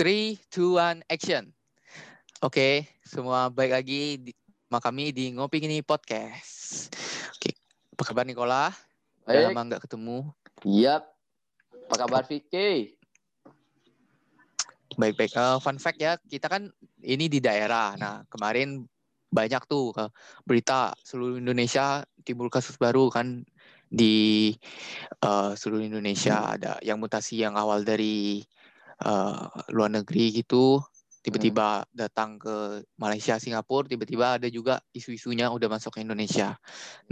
Three, two, one, action. Oke, semua baik lagi di, sama kami di Ngopi Gini Podcast. Oke, apa kabar Nikola? Udah lama nggak ketemu. Yap. Apa kabar Vicky? Baik-baik. Eh, fun fact ya, kita kan ini di daerah. Nah, kemarin banyak tuh eh, berita seluruh Indonesia timbul kasus baru kan di eh, seluruh Indonesia ada yang mutasi yang awal dari eh, luar negeri gitu tiba-tiba datang ke Malaysia, Singapura, tiba-tiba ada juga isu-isunya udah masuk ke Indonesia.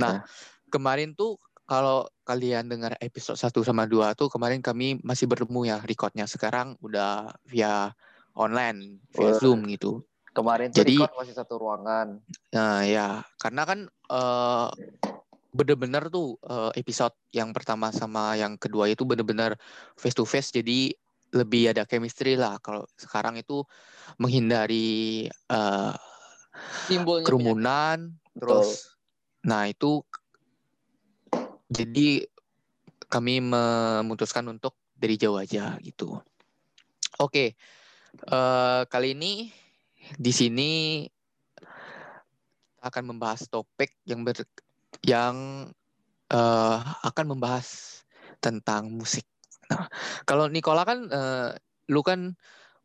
Nah, kemarin tuh kalau kalian dengar episode 1 sama 2 tuh kemarin kami masih bertemu ya recordnya. Sekarang udah via online, via Wah. Zoom gitu. Kemarin tuh Jadi- record masih satu ruangan. Nah, ya, karena kan eh bener-bener tuh eh, episode yang pertama sama yang kedua itu bener-bener face to face jadi lebih ada chemistry lah. Kalau sekarang itu menghindari Timbulnya kerumunan, terus nah itu jadi kami memutuskan untuk dari jauh aja gitu. Oke, eh, kali ini di sini akan membahas topik yang ber, yang eh, akan membahas tentang musik. Nah, kalau Nikola kan, eh, lu kan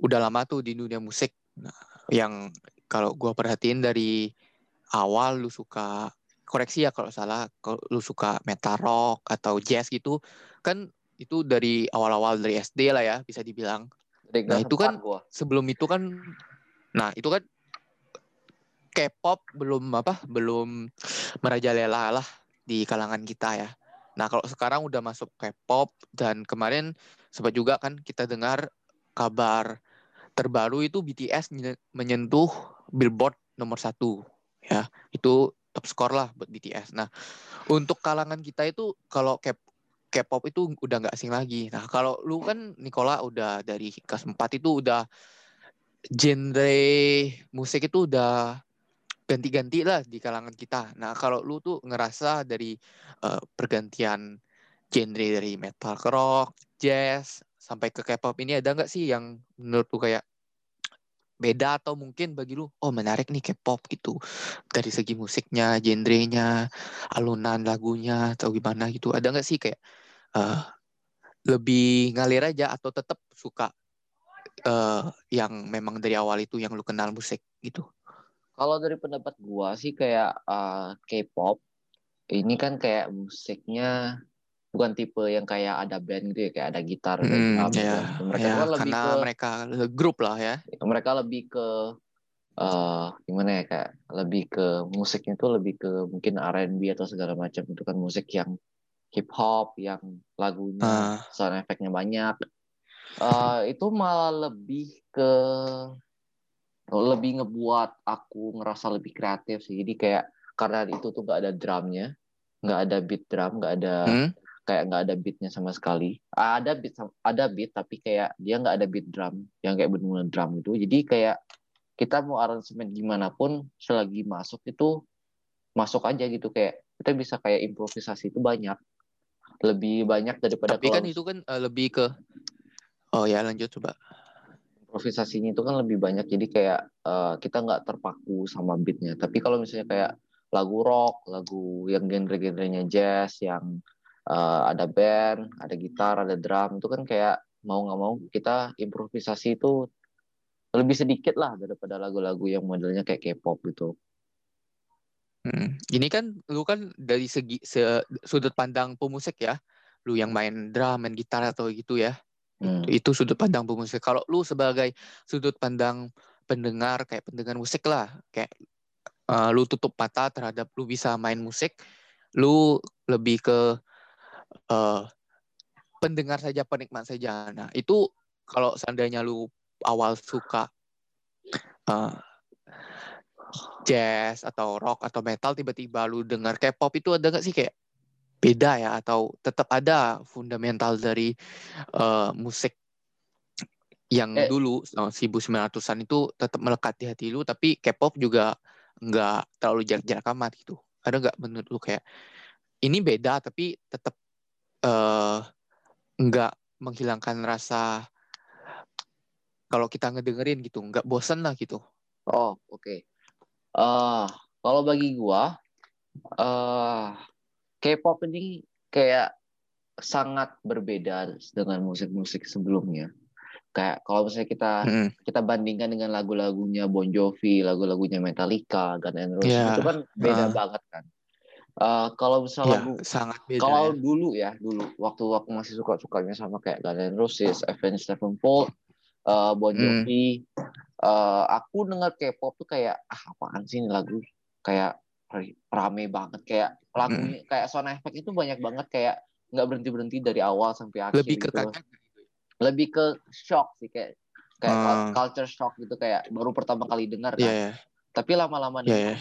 udah lama tuh di dunia musik. Nah, yang kalau gua perhatiin dari awal lu suka koreksi ya kalau salah, kalau lu suka metal rock atau jazz gitu, kan itu dari awal-awal dari SD lah ya bisa dibilang. Dari Nah, itu kan- gua. sebelum itu kan nah itu kan K-pop belum apa belum merajalela lah di kalangan kita ya. Nah kalau sekarang udah masuk K-pop dan kemarin sempat juga kan kita dengar kabar terbaru itu BTS menye- menyentuh Billboard nomor satu ya itu top skor lah buat BTS. Nah untuk kalangan kita itu kalau K-pop itu udah nggak asing lagi. Nah kalau lu kan Nikola udah dari kelas 4 itu udah genre musik itu udah ganti-ganti lah di kalangan kita. Nah, kalau lu tuh ngerasa dari eh, pergantian genre dari metal ke rock, jazz, sampai ke K-pop ini ada nggak sih yang menurut lu kayak beda atau mungkin bagi lu, oh menarik nih K-pop gitu. Dari segi musiknya, genrenya, alunan lagunya atau gimana gitu. Ada nggak sih kayak eh, lebih ngalir aja atau tetap suka eh, yang memang dari awal itu yang lu kenal musik gitu? Kalau dari pendapat gua sih kayak eh, K-pop ini kan kayak musiknya bukan tipe yang kayak ada band gitu ya, kayak ada gitar, Hmm, drum, ya, gitu. Mereka kan lebih karena ke mereka grup lah ya. mereka lebih ke eh gimana ya kayak lebih ke musiknya tuh lebih ke mungkin R&B atau segala macam itu kan musik yang hip hop yang lagunya Ah. sound efeknya banyak Eh itu malah lebih ke lebih ngebuat aku ngerasa lebih kreatif sih. Jadi kayak karena itu tuh gak ada drumnya nggak ada beat drum nggak ada Hmm? kayak nggak ada beatnya sama sekali. Ada beat ada beat tapi kayak dia nggak ada beat drum yang kayak benar drum itu. Jadi kayak kita mau aransemen gimana pun selagi masuk itu masuk aja gitu. Kayak kita bisa kayak improvisasi itu banyak. Lebih banyak daripada Tapi kan kalau itu kan eh, lebih ke Oh ya lanjut coba. Improvisasinya itu kan lebih banyak jadi kayak eh, kita nggak terpaku sama beatnya tapi kalau misalnya kayak lagu rock lagu yang genre-genrenya jazz yang eh, ada band ada gitar ada drum itu kan kayak mau nggak mau kita improvisasi itu lebih sedikit lah daripada lagu-lagu yang modelnya kayak K-pop gitu Hmm. Ini kan lu kan dari segi se- sudut pandang pemusik ya. Lu yang main drum, main gitar atau gitu ya. Hmm. Itu sudut pandang pemusik. Kalau lu sebagai sudut pandang pendengar kayak pendengar musik lah, kayak eh, lu tutup mata terhadap lu bisa main musik, lu lebih ke eh, pendengar saja, penikmat saja. Nah, itu kalau seandainya lu awal suka eh, jazz atau rock atau metal tiba-tiba lu dengar K-pop itu ada nggak sih kayak beda ya atau tetap ada fundamental dari eh, musik yang Eh. dulu eh, 1900-an itu tetap melekat di hati lu tapi K-pop juga nggak terlalu jarak-jarak amat gitu. Ada nggak menurut lu kayak ini beda tapi tetap nggak menghilangkan rasa kalau kita ngedengerin gitu nggak bosen lah gitu Oh, oke. Eh, kalau bagi gua, eh K-pop ini kayak sangat berbeda dengan musik-musik sebelumnya. Kayak kalau misalnya kita Mm, kita bandingkan dengan lagu-lagunya Bon Jovi, lagu-lagunya Metallica, Guns N' Roses Ya, itu kan beda ah. banget kan. Eh, kalau misal ya lagu sangat beda kalau ya dulu ya dulu waktu waktu masih suka sukanya sama kayak Guns N' Roses, Avenged Sevenfold, eh Bon Hmm. Jovi, eh aku denger K-pop tuh kayak ah apaan sih ini lagu kayak rame banget. Kayak lagunya kayak sound effect itu banyak banget. Kayak nggak berhenti berhenti dari awal sampai akhir lebih ke gitu. kaget lebih ke shock sih kayak kayak Ah. culture shock gitu. Kayak baru pertama kali dengar ya kan ya tapi lama-lama ya nih ya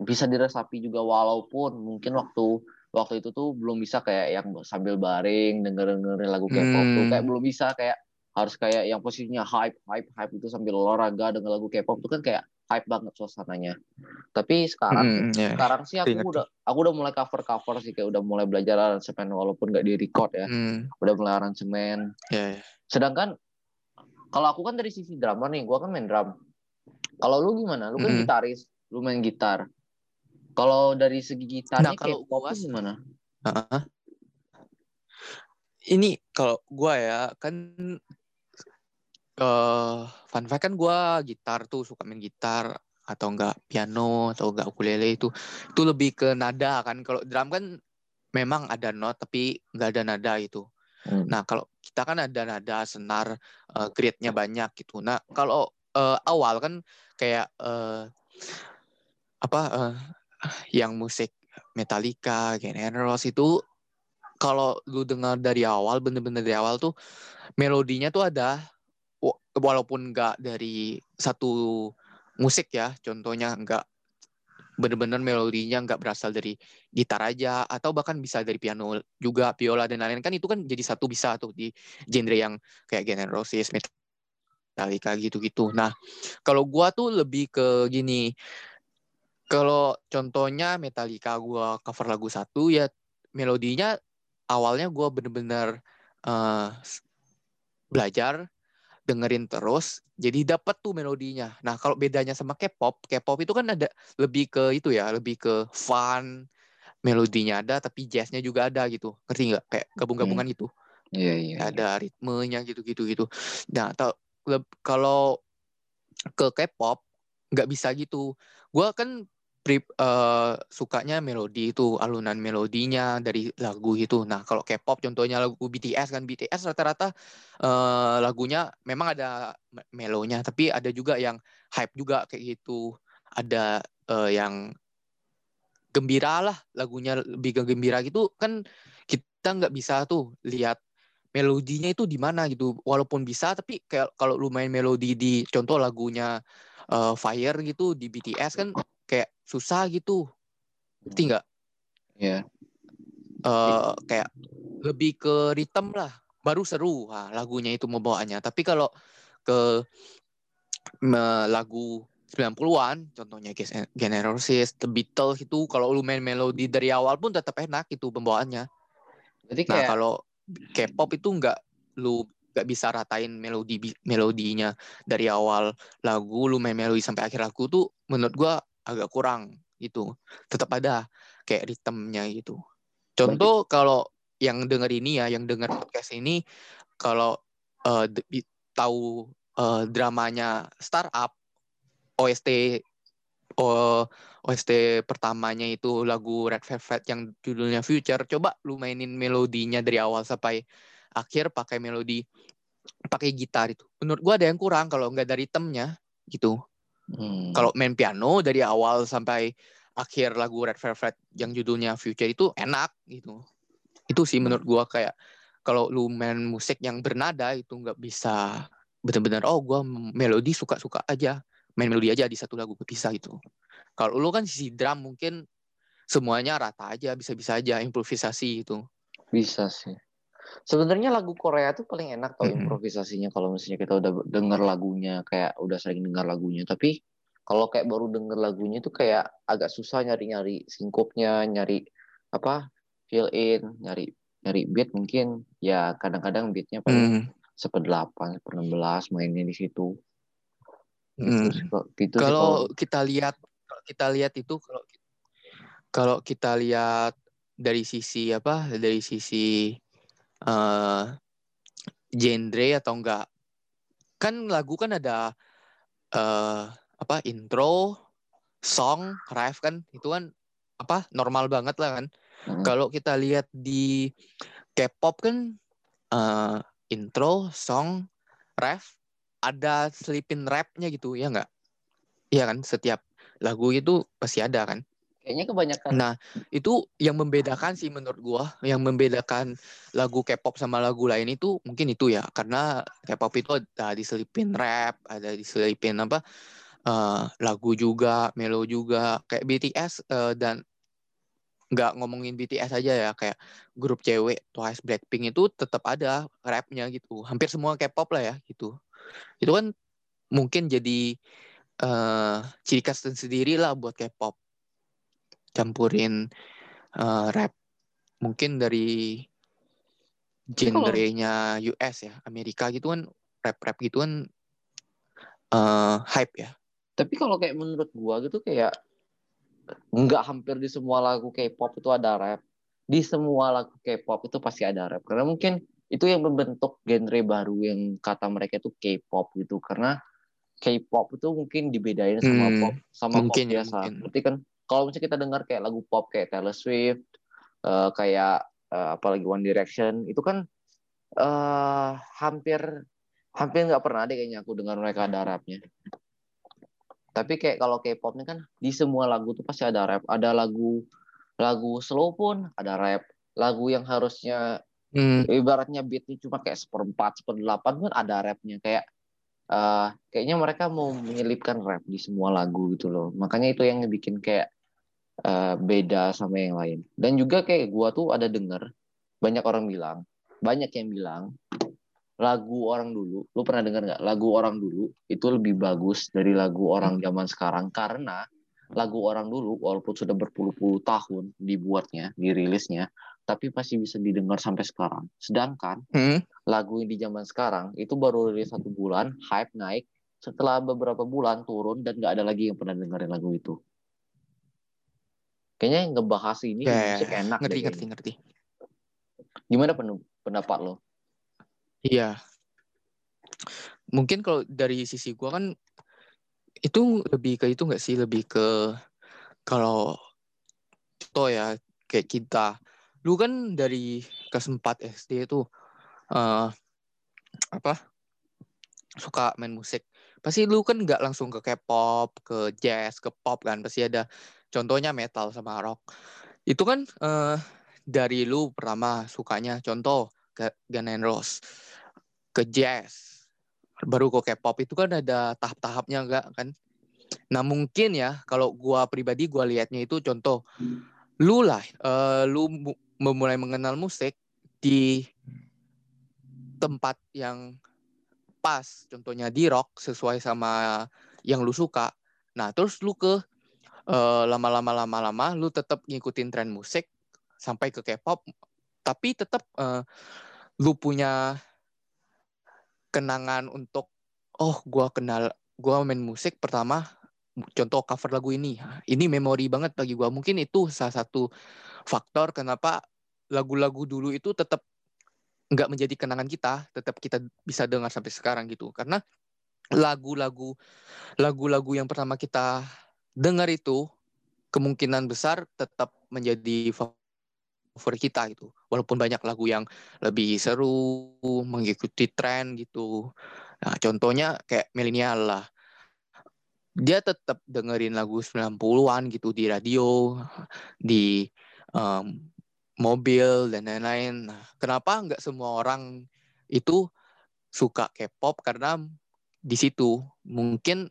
bisa diresapi juga walaupun mungkin waktu waktu itu tuh belum bisa kayak yang sambil baring denger dengerin lagu K-pop tuh. Hmm. kayak belum bisa kayak harus kayak yang posisinya hype hype hype itu sambil olahraga denger lagu K-pop tuh kan kayak hype banget suasananya. Tapi sekarang sih Mm, ya. sekarang sih aku udah aku udah mulai cover cover sih kayak udah mulai belajar aransemen walaupun nggak di record ya. Hmm, udah mulai aransemen. Ya, ya. sedangkan kalau aku kan dari sisi drama nih gua kan main drum. Kalau lu gimana? Lu kan Mm. gitaris lu main gitar. Kalau dari segi gitarnya Nah, kalau gua gimana? Heeh. Ini kalau gua ya kan eh fun fact kan gua gitar tuh suka main gitar atau enggak piano atau enggak ukulele itu itu lebih ke nada kan kalau drum kan memang ada not tapi enggak ada nada itu. Hmm. Nah kalau kita kan ada nada senar eh, grade-nya banyak gitu. Nah kalau eh, awal kan kayak eh, apa eh, yang musik Metallica, Guns Roses itu kalau lu dengar dari awal bener-bener dari awal tuh melodinya tuh ada walaupun nggak dari satu musik ya contohnya nggak bener-bener melodinya nggak berasal dari gitar aja atau bahkan bisa dari piano juga biola dan lain-lain. Kan itu kan jadi satu bisa tuh di genre yang kayak N' Roses Metallica gitu-gitu. Nah kalau gua tuh lebih ke gini kalau contohnya Metallica gua cover lagu satu ya melodinya awalnya gua bener-bener s- belajar dengerin terus jadi dapat tuh melodinya nah kalau bedanya sama K-pop K-pop itu kan ada lebih ke itu ya lebih ke fun melodinya ada tapi jazznya juga ada gitu ngerti nggak kayak gabung-gabungan gitu iya iya iya. ada ritmenya gitu-gitu gitu. Nah, leb- kalau ke K-pop nggak bisa gitu. Gua kan pri- eh, sukanya melodi itu alunan melodinya dari lagu gitu. Nah, kalau K-pop contohnya lagu BTS kan BTS rata-rata eh, lagunya memang ada me- melonya, tapi ada juga yang hype juga kayak gitu. Ada eh, yang gembira lah lagunya lebih gembira gitu kan kita nggak bisa tuh lihat melodinya itu di mana gitu walaupun bisa tapi kayak kalau lu main melodi di contoh lagunya eh, Fire gitu di BTS kan susah gitu. Ngerti nggak? Iya. Eh, kayak lebih ke ritme lah. Baru seru. Ah, lagunya itu membawaannya. Tapi kalau ke me- lagu 90-an contohnya Roses, The Beatles itu kalau lu main melodi dari awal pun tetap enak itu pembawaannya. Jadi Nah, kayak kalau K-pop itu nggak lu nggak bisa ratain melodi melodinya dari awal lagu lu main melodi sampai akhir lagu tuh menurut gua agak kurang gitu. Tetap ada kayak ritmenya gitu. Contoh kalau yang denger ini ya, yang denger podcast ini kalau bi- tahu eh, dramanya Startup OST oh, OST pertamanya itu lagu Red Velvet yang judulnya Future. Coba lu mainin melodinya dari awal sampai akhir pakai melodi pakai gitar itu. Menurut gua ada yang kurang kalau nggak dari ritmenya gitu. Hmm, Kalau main piano dari awal sampai akhir lagu Red Velvet yang judulnya Future itu enak gitu. Itu sih menurut gua kayak kalau lu main musik yang bernada itu nggak bisa benar-benar oh gua melodi suka-suka aja main melodi aja di satu lagu bisa gitu. Kalau lu kan sisi drum mungkin semuanya rata aja bisa-bisa aja improvisasi gitu. bisa sih. Sebenarnya lagu Korea tuh paling enak tau Mm-mm. improvisasinya kalau misalnya kita udah denger lagunya kayak udah sering dengar lagunya. Tapi kalau kayak baru denger lagunya tuh kayak agak susah nyari-nyari singkupnya, nyari apa fill in, nyari nyari beat mungkin ya kadang-kadang beatnya paling Hmm. seperdelapan, seperenam mainnya di situ. Hmm. Gitu, gitu kalau kita lihat kalau kita lihat itu kalau kalau kita lihat dari sisi apa dari sisi uh, genre atau enggak kan lagu kan ada uh, apa intro song ref kan itu kan apa normal banget lah kan hmm. kalau kita lihat di K-pop kan uh, intro song ref ada selipin rapnya gitu ya nggak? Iya kan setiap lagu itu pasti ada kan? Kayaknya kebanyakan. Nah itu yang membedakan sih menurut gua, yang membedakan lagu K-pop sama lagu lain itu mungkin itu ya, karena K-pop itu ada diselipin rap, ada diselipin apa uh, lagu juga, melo juga, kayak BTS uh, eh, dan nggak ngomongin BTS aja ya. Kayak grup cewek Twice Blackpink itu tetap ada rapnya gitu. Hampir semua K-pop lah ya gitu. Itu kan mungkin jadi uh, ciri khas sendiri lah buat K-pop campurin uh, rap mungkin dari genrenya US ya Amerika gitu kan rap rap gitu kan uh, hype ya. Tapi kalau kayak menurut gua gitu kayak nggak hampir di semua lagu K-pop itu ada rap. Di semua lagu K-pop itu pasti ada rap. Karena mungkin itu yang membentuk genre baru yang kata mereka itu K-pop gitu. Karena K-pop itu mungkin dibedain sama hmm, pop sama mungkin, pop biasa. Ya, Berarti kan kalau misalnya kita dengar kayak lagu pop kayak Taylor Swift, uh, kayak uh, apalagi One Direction, itu kan uh, hampir hampir nggak pernah deh kayaknya aku dengar mereka ada rapnya. Tapi kayak kalau K-pop ini kan di semua lagu tuh pasti ada rap. Ada lagu lagu slow pun ada rap. Lagu yang harusnya Hmm. Ibaratnya beatnya cuma kayak seperempat, seperdelapan pun ada rapnya kayak uh, kayaknya mereka mau menyelipkan rap di semua lagu gitu loh. Makanya itu yang bikin kayak uh, beda sama yang lain. Dan juga kayak gua tuh ada denger banyak orang bilang, banyak yang bilang lagu orang dulu, lu pernah dengar nggak? Lagu orang dulu itu lebih bagus dari lagu orang zaman sekarang karena lagu orang dulu walaupun sudah berpuluh-puluh tahun dibuatnya, dirilisnya, tapi masih bisa didengar sampai sekarang. Sedangkan hmm? lagu yang di zaman sekarang itu baru rilis satu bulan, hype naik, setelah beberapa bulan turun dan nggak ada lagi yang pernah dengerin lagu itu. Kayaknya yang ngebahas ini yeah, musik enak ngerti, deh. Ngerti, ngerti, Gimana pendapat lo? Iya. Mungkin kalau dari sisi gua kan itu lebih ke itu nggak sih? Lebih ke kalau contoh ya kayak kita. Lu kan dari kelas 4 SD itu uh, apa? Suka main musik. Pasti lu kan nggak langsung ke K-pop, ke jazz, ke pop kan. Pasti ada contohnya metal sama rock. Itu kan uh, dari lu pertama sukanya contoh ke Guns N' Roses ke jazz baru ke K-pop itu kan ada tahap-tahapnya enggak kan? Nah mungkin ya kalau gua pribadi gua liatnya itu contoh lu lah uh, lu memulai mengenal musik di tempat yang pas contohnya di rock sesuai sama yang lu suka nah terus lu ke lama-lama lama-lama lu tetap ngikutin tren musik sampai ke K-pop tapi tetap uh, lu punya kenangan untuk oh gua kenal gua main musik pertama contoh cover lagu ini. Ini memori banget bagi gua. Mungkin itu salah satu faktor kenapa lagu-lagu dulu itu tetap nggak menjadi kenangan kita tetap kita bisa dengar sampai sekarang gitu. Karena lagu-lagu lagu-lagu yang pertama kita dengar itu kemungkinan besar tetap menjadi favorit kita gitu. Walaupun banyak lagu yang lebih seru, mengikuti tren gitu. Nah, contohnya kayak milenial lah. Dia tetap dengerin lagu 90-an gitu di radio, di um, mobil dan lain-lain. Nah, kenapa nggak semua orang itu suka K-pop karena di situ mungkin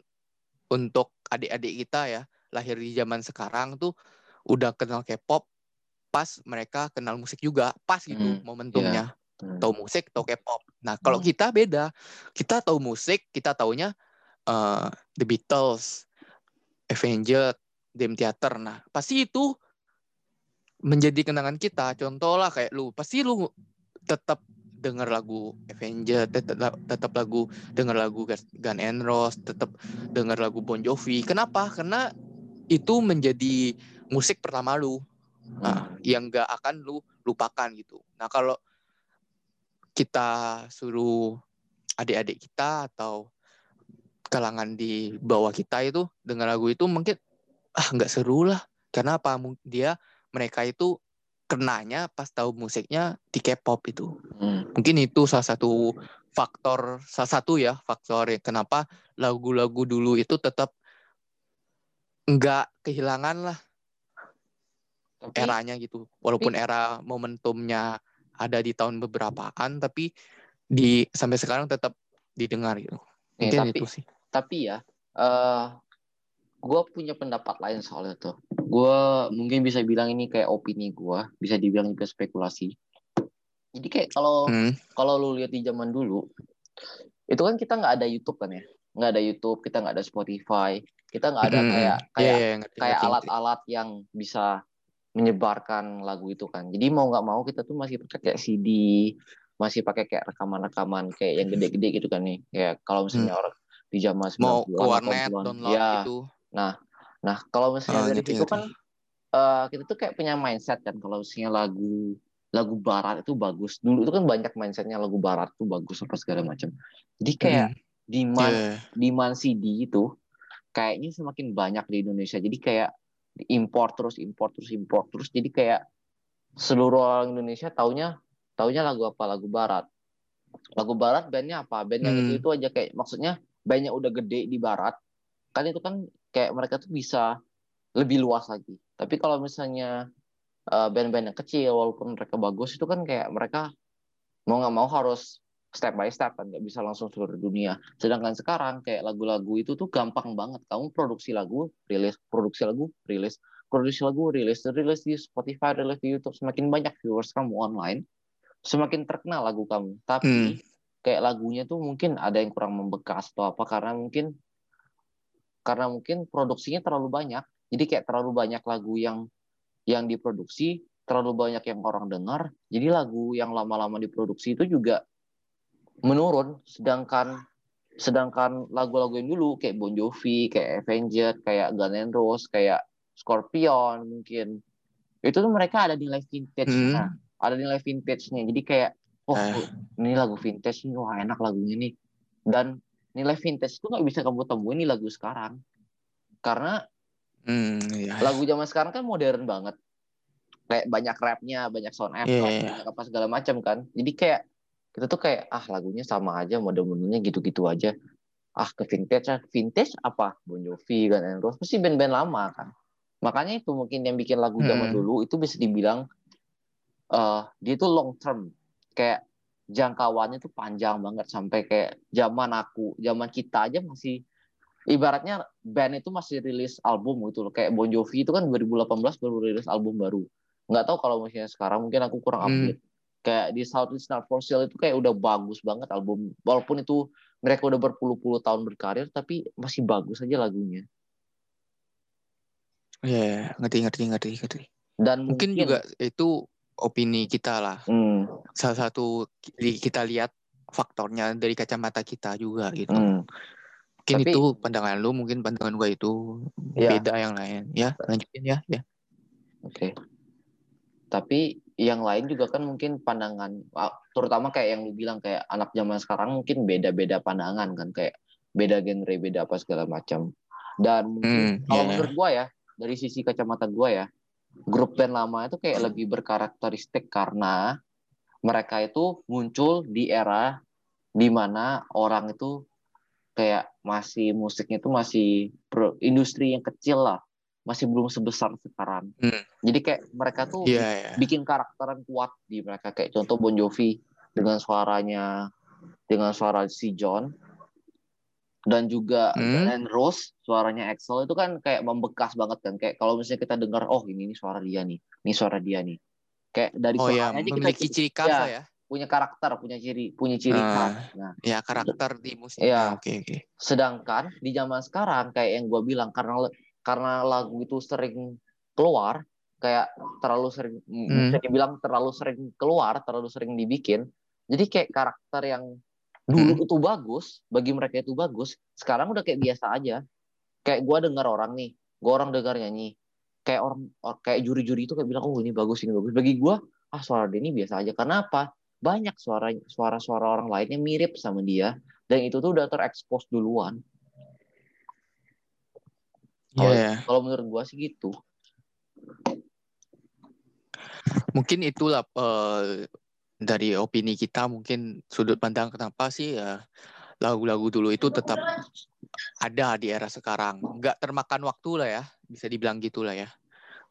untuk adik-adik kita ya lahir di zaman sekarang tuh udah kenal K-pop pas mereka kenal musik juga pas gitu hmm, momentumnya yeah. hmm. tahu musik tahu K-pop nah kalau hmm. kita beda kita tahu musik kita taunya uh, The Beatles Avenged Dream Theater nah pasti itu menjadi kenangan kita contoh lah kayak lu pasti lu tetap denger lagu Avenger, tetap tetap lagu denger lagu Gun N' Roses, tetap denger lagu Bon Jovi. Kenapa? Karena itu menjadi musik pertama lu. Nah, hmm. yang gak akan lu lupakan gitu. Nah, kalau kita suruh adik-adik kita atau kalangan di bawah kita itu dengan lagu itu mungkin ah nggak seru lah karena apa dia mereka itu kenanya pas tahu musiknya di K-pop itu. Hmm. mungkin itu salah satu faktor salah satu ya faktor yang kenapa lagu-lagu dulu itu tetap nggak kehilangan lah tapi, eranya gitu. Walaupun tapi, era momentumnya ada di tahun beberapaan tapi di sampai sekarang tetap didengar gitu. Mungkin tapi, itu sih. tapi ya uh, gue punya pendapat lain soal itu gue mungkin bisa bilang ini kayak opini gue bisa dibilang juga spekulasi jadi kayak kalau hmm. kalau lu lihat di zaman dulu itu kan kita nggak ada YouTube kan ya nggak ada YouTube kita nggak ada Spotify kita nggak ada hmm. kayak kayak yeah, yeah, kayak alat-alat yang bisa menyebarkan lagu itu kan jadi mau nggak mau kita tuh masih pakai kayak CD masih pakai kayak rekaman-rekaman kayak yang gede-gede gitu kan nih kayak kalau misalnya hmm. orang di zaman mau ke warnet download ya. gitu nah nah kalau misalnya oh, dari gitu, gitu. kan uh, kita tuh kayak punya mindset kan kalau misalnya lagu lagu barat itu bagus dulu itu kan banyak mindsetnya lagu barat tuh bagus apa segala macam jadi kayak hmm. demand yeah. demand CD itu kayaknya semakin banyak di Indonesia jadi kayak import terus import terus import terus jadi kayak seluruh orang Indonesia taunya taunya lagu apa lagu barat lagu barat bandnya apa band yang hmm. itu itu aja kayak maksudnya banyak udah gede di barat kan itu kan kayak mereka tuh bisa lebih luas lagi. Tapi kalau misalnya uh, band-band yang kecil walaupun mereka bagus itu kan kayak mereka mau nggak mau harus step by step kan nggak bisa langsung seluruh dunia. Sedangkan sekarang kayak lagu-lagu itu tuh gampang banget. Kamu produksi lagu rilis produksi lagu rilis produksi lagu rilis rilis di Spotify rilis di YouTube. Semakin banyak viewers kamu online semakin terkenal lagu kamu. Tapi hmm. kayak lagunya tuh mungkin ada yang kurang membekas atau apa karena mungkin karena mungkin produksinya terlalu banyak. Jadi kayak terlalu banyak lagu yang yang diproduksi terlalu banyak yang orang dengar jadi lagu yang lama-lama diproduksi itu juga menurun. Sedangkan sedangkan lagu-lagu yang dulu kayak Bon Jovi kayak Avenger kayak Guns N' Roses kayak Scorpion mungkin itu tuh mereka ada nilai vintage-nya. Hmm. ada nilai vintage-nya. Jadi kayak oh eh. ini lagu vintage nih wah enak lagunya nih. Dan nilai vintage itu nggak bisa kamu temuin di lagu sekarang. Karena hmm, iya. lagu zaman sekarang kan modern banget. Kayak banyak rapnya banyak sound effect yeah, yeah. banyak apa segala macam kan. Jadi kayak kita tuh kayak ah lagunya sama aja mode-modenya gitu-gitu aja. Ah ke vintage ah vintage apa? Bon Jovi kan Rose pasti band-band lama kan. Makanya itu mungkin yang bikin lagu zaman hmm. dulu itu bisa dibilang uh, dia itu long term. Kayak jangkauannya tuh panjang banget sampai kayak zaman aku, zaman kita aja masih ibaratnya band itu masih rilis album gitu loh. Kayak Bon Jovi itu kan 2018 baru rilis album baru. Nggak tahu kalau misalnya sekarang mungkin aku kurang hmm. update. Hmm. Kayak di South Is Not For Sale itu kayak udah bagus banget album. Walaupun itu mereka udah berpuluh-puluh tahun berkarir tapi masih bagus aja lagunya. Iya, yeah, ngerti ngerti ngerti ngerti. Dan mungkin, mungkin juga itu opini kita lah. Hmm. Salah satu kita lihat faktornya dari kacamata kita juga gitu. Hmm. Mungkin Tapi, itu pandangan lu, mungkin pandangan gua itu ya. beda yang lain. Ya, lanjutin ya, ya. Oke. Okay. Tapi yang lain juga kan mungkin pandangan, terutama kayak yang lu bilang kayak anak zaman sekarang mungkin beda-beda pandangan kan kayak beda genre, beda apa segala macam. Dan mungkin hmm, kalau yeah. menurut gua ya, dari sisi kacamata gua ya, grup band lama itu kayak lebih berkarakteristik karena mereka itu muncul di era di mana orang itu kayak masih musiknya itu masih industri yang kecil lah. Masih belum sebesar sekarang. Hmm. jadi kayak mereka tuh yeah, yeah. bikin karakter yang kuat di mereka. Kayak contoh Bon Jovi dengan suaranya dengan suara si John dan juga hmm. dan Rose suaranya Axel itu kan kayak membekas banget kan kayak kalau misalnya kita dengar oh ini ini suara dia nih ini suara dia nih kayak dari oh, suaranya ya, memiliki kita ciri khas ya, ya punya karakter punya ciri punya ciri uh, khas nah ya karakter di musik ya oke okay, oke okay. sedangkan di zaman sekarang kayak yang gue bilang karena karena lagu itu sering keluar kayak terlalu sering hmm. bisa dibilang terlalu sering keluar terlalu sering dibikin Jadi kayak karakter yang dulu hmm. itu bagus, bagi mereka itu bagus, sekarang udah kayak biasa aja. Kayak gue dengar orang nih, gue orang dengar nyanyi, kayak orang kayak juri-juri itu kayak bilang oh ini bagus ini bagus. Bagi gue ah suara dia ini biasa aja. Karena apa? Banyak suara suara-suara orang lainnya mirip sama dia dan itu tuh udah terekspos duluan. Kalau yeah. kalau menurut gue sih gitu. Mungkin itulah uh, dari opini kita mungkin sudut pandang kenapa sih ya lagu-lagu dulu itu tetap ada di era sekarang. Nggak termakan waktu lah ya, bisa dibilang gitulah ya.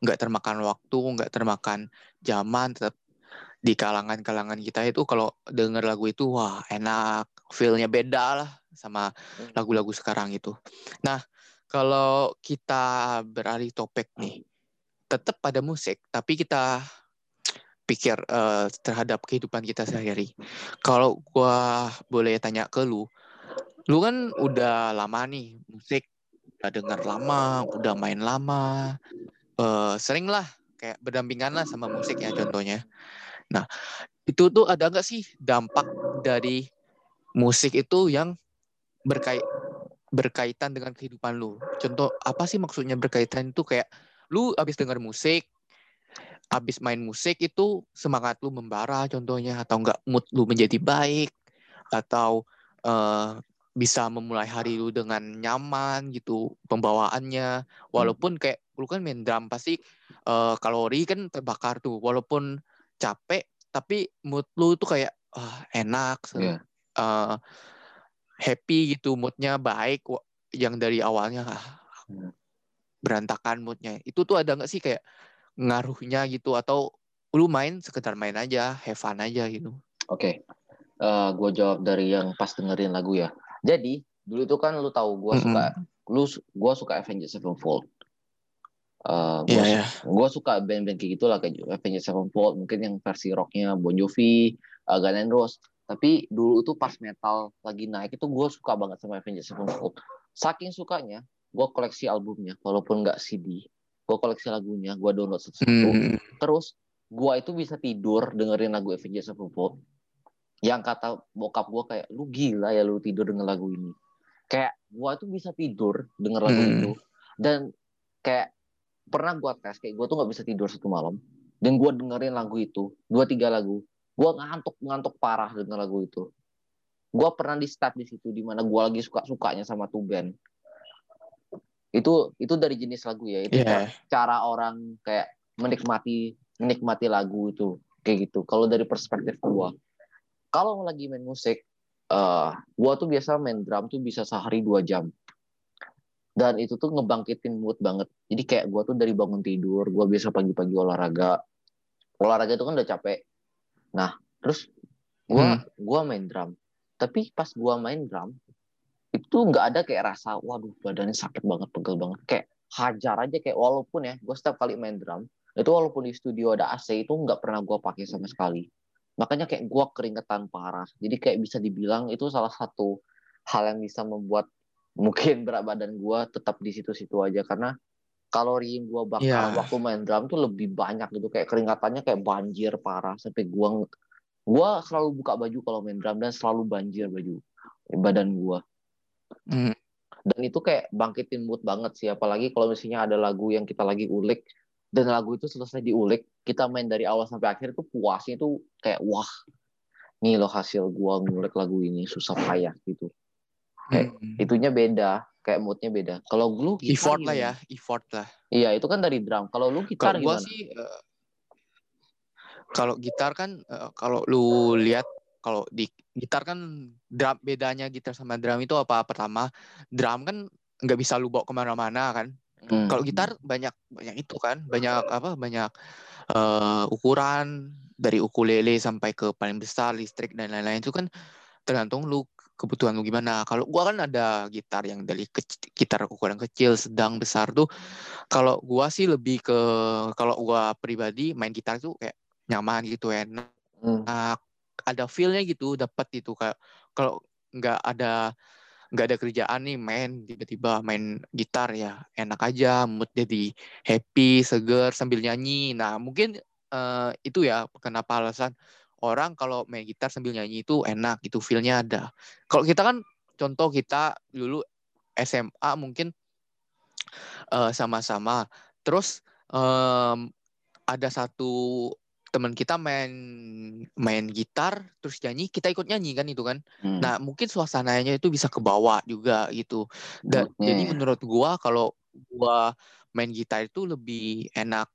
Nggak termakan waktu, nggak termakan zaman, tetap di kalangan-kalangan kita itu kalau denger lagu itu wah enak, feel-nya beda lah sama hmm. lagu-lagu sekarang itu. Nah, kalau kita beralih topik nih, tetap pada musik, tapi kita pikir uh, terhadap kehidupan kita sehari-hari. Kalau gua boleh tanya ke lu, lu kan udah lama nih musik, udah dengar lama, udah main lama, uh, sering lah kayak berdampingan lah sama musik ya contohnya. Nah, itu tuh ada nggak sih dampak dari musik itu yang berkait berkaitan dengan kehidupan lu? Contoh apa sih maksudnya berkaitan itu kayak lu habis dengar musik, abis main musik itu semangat lu membara contohnya atau enggak mood lu menjadi baik atau uh, bisa memulai hari lu dengan nyaman gitu pembawaannya. Walaupun kayak lu kan main drum pasti uh, kalori kan terbakar tuh. Walaupun capek tapi mood lu tuh kayak uh, enak yeah. Iya. uh, happy gitu moodnya baik. Yang dari awalnya uh, berantakan moodnya. Itu tuh ada nggak sih kayak ngaruhnya gitu atau lu main sekedar main aja, have fun aja gitu. Oke. Okay. Uh, gue jawab dari yang pas dengerin lagu ya. Jadi, dulu itu kan lu tahu gue mm -hmm. suka lu gue suka Avengers Sevenfold. Uh, gue yeah, yeah. gue suka band-band kayak gitulah kayak Avengers Sevenfold, mungkin yang versi rocknya Bon Jovi, uh, Guns N' Roses. Tapi dulu itu pas metal lagi naik itu gue suka banget sama Avengers Sevenfold. Saking sukanya, gue koleksi albumnya, walaupun nggak CD gue koleksi lagunya gue download satu-satu. Hmm. terus gue itu bisa tidur dengerin lagu Avengers Sevenfold. Yang kata bokap gue kayak lu gila ya lu tidur denger lagu ini. Kayak gue tuh bisa tidur denger lagu hmm. itu. Dan kayak pernah gue tes kayak gue tuh nggak bisa tidur satu malam. Dan gue dengerin lagu itu dua tiga lagu gue ngantuk ngantuk parah denger lagu itu. Gue pernah di start di situ di mana gue lagi suka sukanya sama tuh band itu itu dari jenis lagu ya itu yeah. cara orang kayak menikmati menikmati lagu itu kayak gitu. Kalau dari perspektif gua kalau lagi main musik uh, gua tuh biasa main drum tuh bisa sehari dua jam. Dan itu tuh ngebangkitin mood banget. Jadi kayak gua tuh dari bangun tidur gua biasa pagi-pagi olahraga. Olahraga itu kan udah capek. Nah terus gua hmm. gua main drum. Tapi pas gua main drum itu nggak ada kayak rasa waduh badannya sakit banget pegel banget. Kayak hajar aja kayak walaupun ya gue setiap kali main drum itu walaupun di studio ada AC itu nggak pernah gue pakai sama sekali. Makanya kayak gue keringetan parah. Jadi kayak bisa dibilang itu salah satu hal yang bisa membuat mungkin berat badan gue tetap di situ-situ aja. Karena kalori yang gue bakar yeah. waktu main drum tuh lebih banyak gitu. Kayak keringatannya kayak banjir parah sampai gue gue selalu buka baju kalau main drum dan selalu banjir baju badan gue Hmm. Dan itu kayak bangkitin mood banget sih, apalagi kalau misalnya ada lagu yang kita lagi ulik dan lagu itu selesai diulik, kita main dari awal sampai akhir itu puasnya itu kayak wah, nih loh hasil gua ngulik lagu ini susah payah gitu. Kayak hmm. itunya beda, kayak moodnya beda. Kalau lu gitar effort lah ya, effort lah. Iya, itu kan dari drum. Kalau lu gitar kalo gua gimana? sih uh, kalau gitar kan uh, kalau lu lihat kalau di gitar kan drum bedanya gitar sama drum itu apa pertama drum kan nggak bisa lu bawa ke mana-mana kan. Hmm. kalau gitar banyak banyak itu kan banyak apa banyak uh, ukuran dari ukulele sampai ke paling besar listrik dan lain-lain itu kan tergantung lu kebutuhan lu gimana. Kalau gua kan ada gitar yang dari kecil, gitar ukuran kecil sedang besar tuh kalau gua sih lebih ke kalau gua pribadi main gitar tuh kayak nyaman gitu enak hmm ada feelnya gitu dapat itu kayak kalau nggak ada nggak ada kerjaan nih main tiba-tiba main gitar ya enak aja mood jadi happy seger sambil nyanyi. Nah mungkin uh, itu ya kenapa alasan orang kalau main gitar sambil nyanyi itu enak gitu feelnya ada. Kalau kita kan contoh kita dulu SMA mungkin uh, sama-sama. Terus um, ada satu teman kita main main gitar terus nyanyi kita ikut nyanyi kan itu kan. Hmm. nah mungkin suasananya itu bisa ke bawah juga gitu. Dan hmm. jadi menurut gua kalau gua main gitar itu lebih enak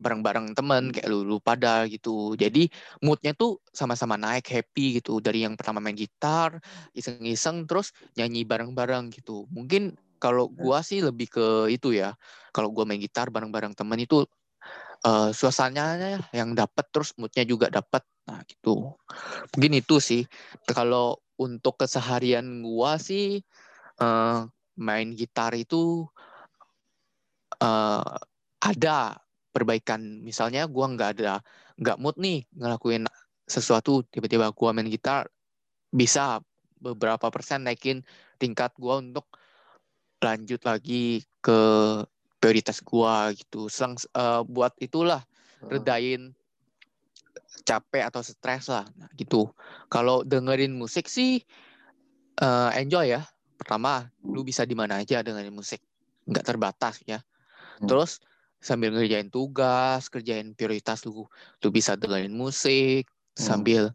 bareng-bareng temen kayak lu, lu pada gitu. Jadi moodnya tuh sama-sama naik happy gitu. Dari yang pertama main gitar iseng-iseng terus nyanyi bareng-bareng gitu. Mungkin kalau gua sih lebih ke itu ya. Kalau gua main gitar bareng-bareng temen itu uh, suasananya yang dapat terus moodnya juga dapat nah gitu. Mungkin itu sih. Kalau untuk keseharian gua sih uh, main gitar itu uh, ada perbaikan. Misalnya gua nggak ada nggak mood nih ngelakuin sesuatu tiba-tiba gua main gitar bisa beberapa persen naikin tingkat gua untuk lanjut lagi ke prioritas gua gitu. Selang uh, buat itulah redain capek atau stres lah nah, gitu. Kalau dengerin musik sih uh, enjoy ya. Pertama, lu bisa di mana aja dengerin musik, nggak terbatas ya. Hmm. Terus sambil ngerjain tugas, kerjain prioritas lu, lu bisa dengerin musik hmm. sambil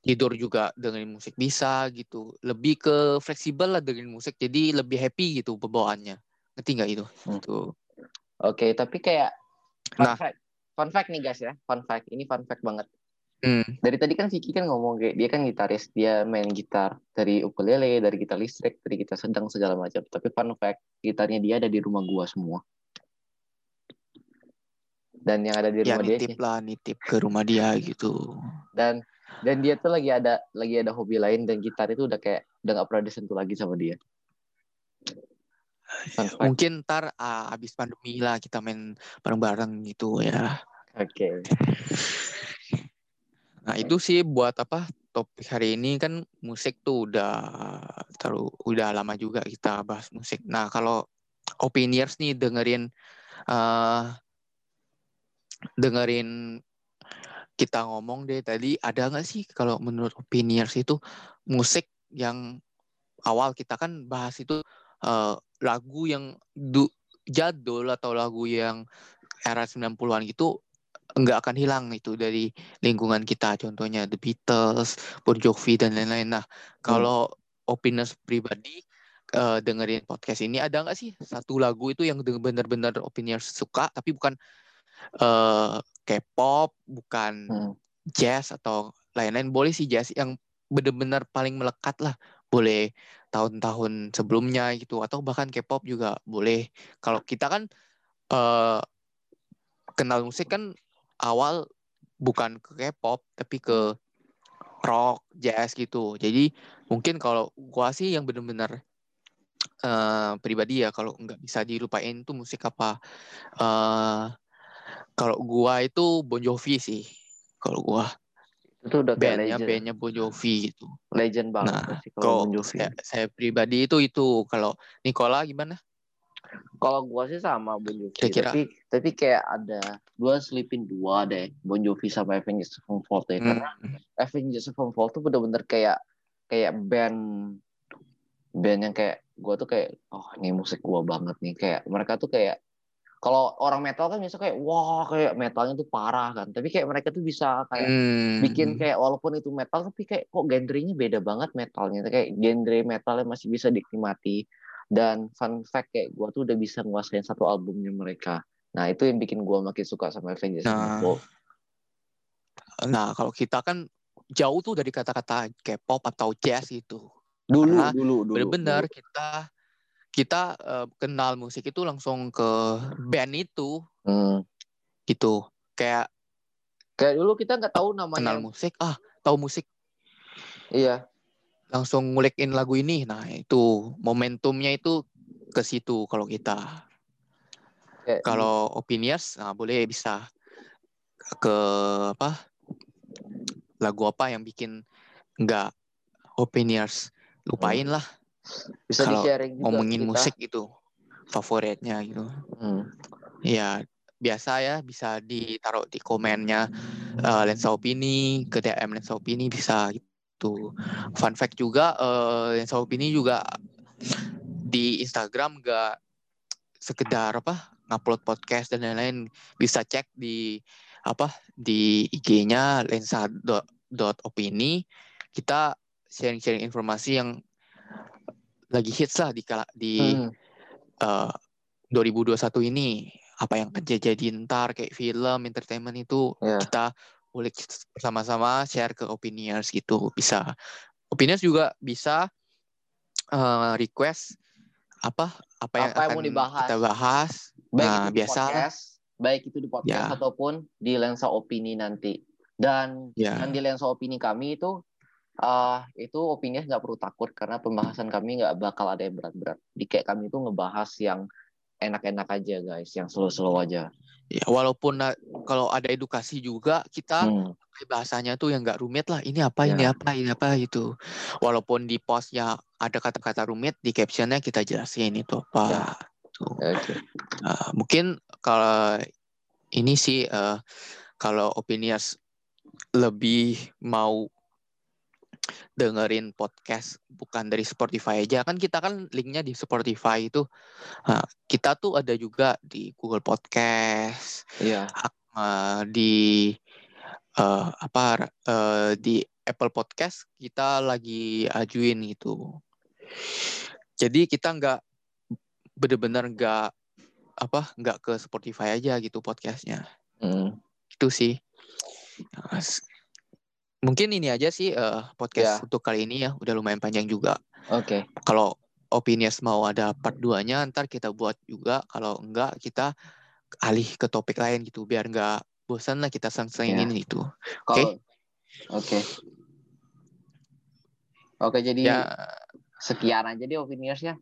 tidur juga dengerin musik bisa gitu. Lebih ke fleksibel lah dengerin musik, jadi lebih happy gitu pembawaannya. Ngerti nggak itu? Hmm. Tuh. Oke, okay, tapi kayak fun nah. fact. Fun fact nih guys ya, fun fact. Ini fun fact banget. Hmm. Dari tadi kan Vicky kan ngomong kayak dia kan gitaris, dia main gitar dari ukulele, dari gitar listrik, dari gitar sedang segala macam. Tapi fun fact, gitarnya dia ada di rumah gua semua. Dan yang ada di ya, rumah ya, dia nitip lah, nitip ke rumah dia gitu. Dan dan dia tuh lagi ada lagi ada hobi lain dan gitar itu udah kayak udah gak pernah disentuh lagi sama dia. Mungkin ntar uh, abis pandemi lah kita main bareng-bareng gitu ya. Oke. Okay. Nah itu sih buat apa topik hari ini kan musik tuh udah terlalu udah lama juga kita bahas musik. Nah kalau opiniers nih dengerin uh, dengerin kita ngomong deh tadi ada nggak sih kalau menurut opiniers itu musik yang awal kita kan bahas itu uh, lagu yang du, jadul atau lagu yang era 90-an gitu nggak akan hilang itu dari lingkungan kita contohnya The Beatles, Bon Jovi dan lain-lain. Nah, kalau hmm. opini pribadi uh, dengerin podcast ini ada nggak sih satu lagu itu yang benar-benar opini suka tapi bukan uh, K-pop, bukan hmm. jazz atau lain-lain. Boleh sih jazz yang benar-benar paling melekat lah. Boleh tahun-tahun sebelumnya gitu atau bahkan K-pop juga boleh. Kalau kita kan uh, kenal musik kan awal bukan ke K-pop tapi ke rock, jazz gitu. Jadi mungkin kalau gua sih yang benar-benar uh, pribadi ya kalau nggak bisa dilupain tuh musik apa. Uh, kalau gua itu Bon Jovi sih. Kalau gua itu udah bandnya bandnya Bon Jovi gitu. Legend banget nah, sih kalau Bon Jovi. saya, saya pribadi itu itu kalau Nicola gimana? Kalau gua sih sama Bon Jovi Kira-kira. tapi tapi kayak ada dua selipin dua deh Bon Jovi sama Avengers Sevenfold ya hmm. karena Avengers Sevenfold tuh bener-bener kayak kayak band band yang kayak gua tuh kayak oh ini musik gua banget nih. Kayak mereka tuh kayak kalau orang metal kan biasa kayak wah kayak metalnya tuh parah kan. Tapi kayak mereka tuh bisa kayak hmm. bikin kayak walaupun itu metal tapi kayak kok genrenya beda banget metalnya. Kayak genre metalnya masih bisa dinikmati. Dan fun fact kayak gue tuh udah bisa nguasain satu albumnya mereka. Nah itu yang bikin gue makin suka sama Avengers nah, nah kalau kita kan jauh tuh dari kata-kata K-pop atau jazz itu dulu Karena dulu dulu benar-benar kita kita uh, kenal musik itu langsung ke band itu. Hmm. gitu. Kayak kayak dulu kita nggak tahu namanya kenal musik ah tahu musik. Iya. Langsung ngulikin lagu ini. Nah itu momentumnya itu ke situ kalau kita. Kalau opinias nah boleh bisa ke apa? Lagu apa yang bikin nggak opinias lupain hmm. lah bisa di sharing ngomongin kita. musik itu favoritnya gitu hmm. ya biasa ya bisa ditaruh di komennya uh, lensa opini ke DM lensa opini bisa gitu fun fact juga uh, lensa opini juga di Instagram gak sekedar apa ngupload podcast dan lain-lain bisa cek di apa di IG-nya lensa dot, dot opini kita sharing-sharing informasi yang lagi hits lah di di hmm. uh, 2021 ini apa yang jadi ntar kayak film entertainment itu yeah. kita ulik bersama-sama share ke opiniers gitu bisa opiniers juga bisa uh, request apa apa yang apa akan mau dibahas. kita bahas baik nah, itu biasa podcast, baik itu di podcast yeah. ataupun di lensa opini nanti dan yeah. dan di lensa opini kami itu uh, itu opini nggak perlu takut karena pembahasan kami nggak bakal ada yang berat-berat di kayak kami itu ngebahas yang enak-enak aja guys, yang slow-slow aja. Ya, walaupun kalau ada edukasi juga kita hmm. bahasanya tuh yang nggak rumit lah. Ini apa, ya. ini apa, ini apa itu. Walaupun di postnya ada kata-kata rumit, di captionnya kita jelasin itu apa. Ya. Tuh. Okay. Uh, mungkin kalau ini sih uh, kalau opinias lebih mau dengerin podcast bukan dari Spotify aja. Kan kita kan linknya di Spotify itu. Nah, kita tuh ada juga di Google Podcast iya. uh, di uh, apa uh, di Apple Podcast kita lagi ajuin itu jadi kita nggak bener-bener nggak apa nggak ke Spotify aja gitu podcastnya. Mm. itu sih mungkin ini aja sih uh, podcast yeah. untuk kali ini ya udah lumayan panjang juga oke okay. kalau opinies mau ada part 2 nya ntar kita buat juga kalau enggak kita alih ke topik lain gitu biar enggak bosan lah kita sang-sangin yeah. itu oke okay? oke okay. oke jadi ya. sekian aja deh opiniesnya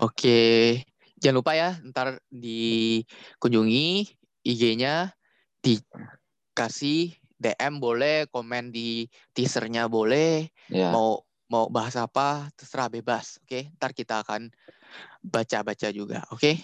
oke okay. jangan lupa ya ntar dikunjungi IG-nya dikasih DM boleh, komen di teasernya boleh, yeah. mau mau bahas apa terserah bebas, oke? Okay? Ntar kita akan baca-baca juga, oke? Okay?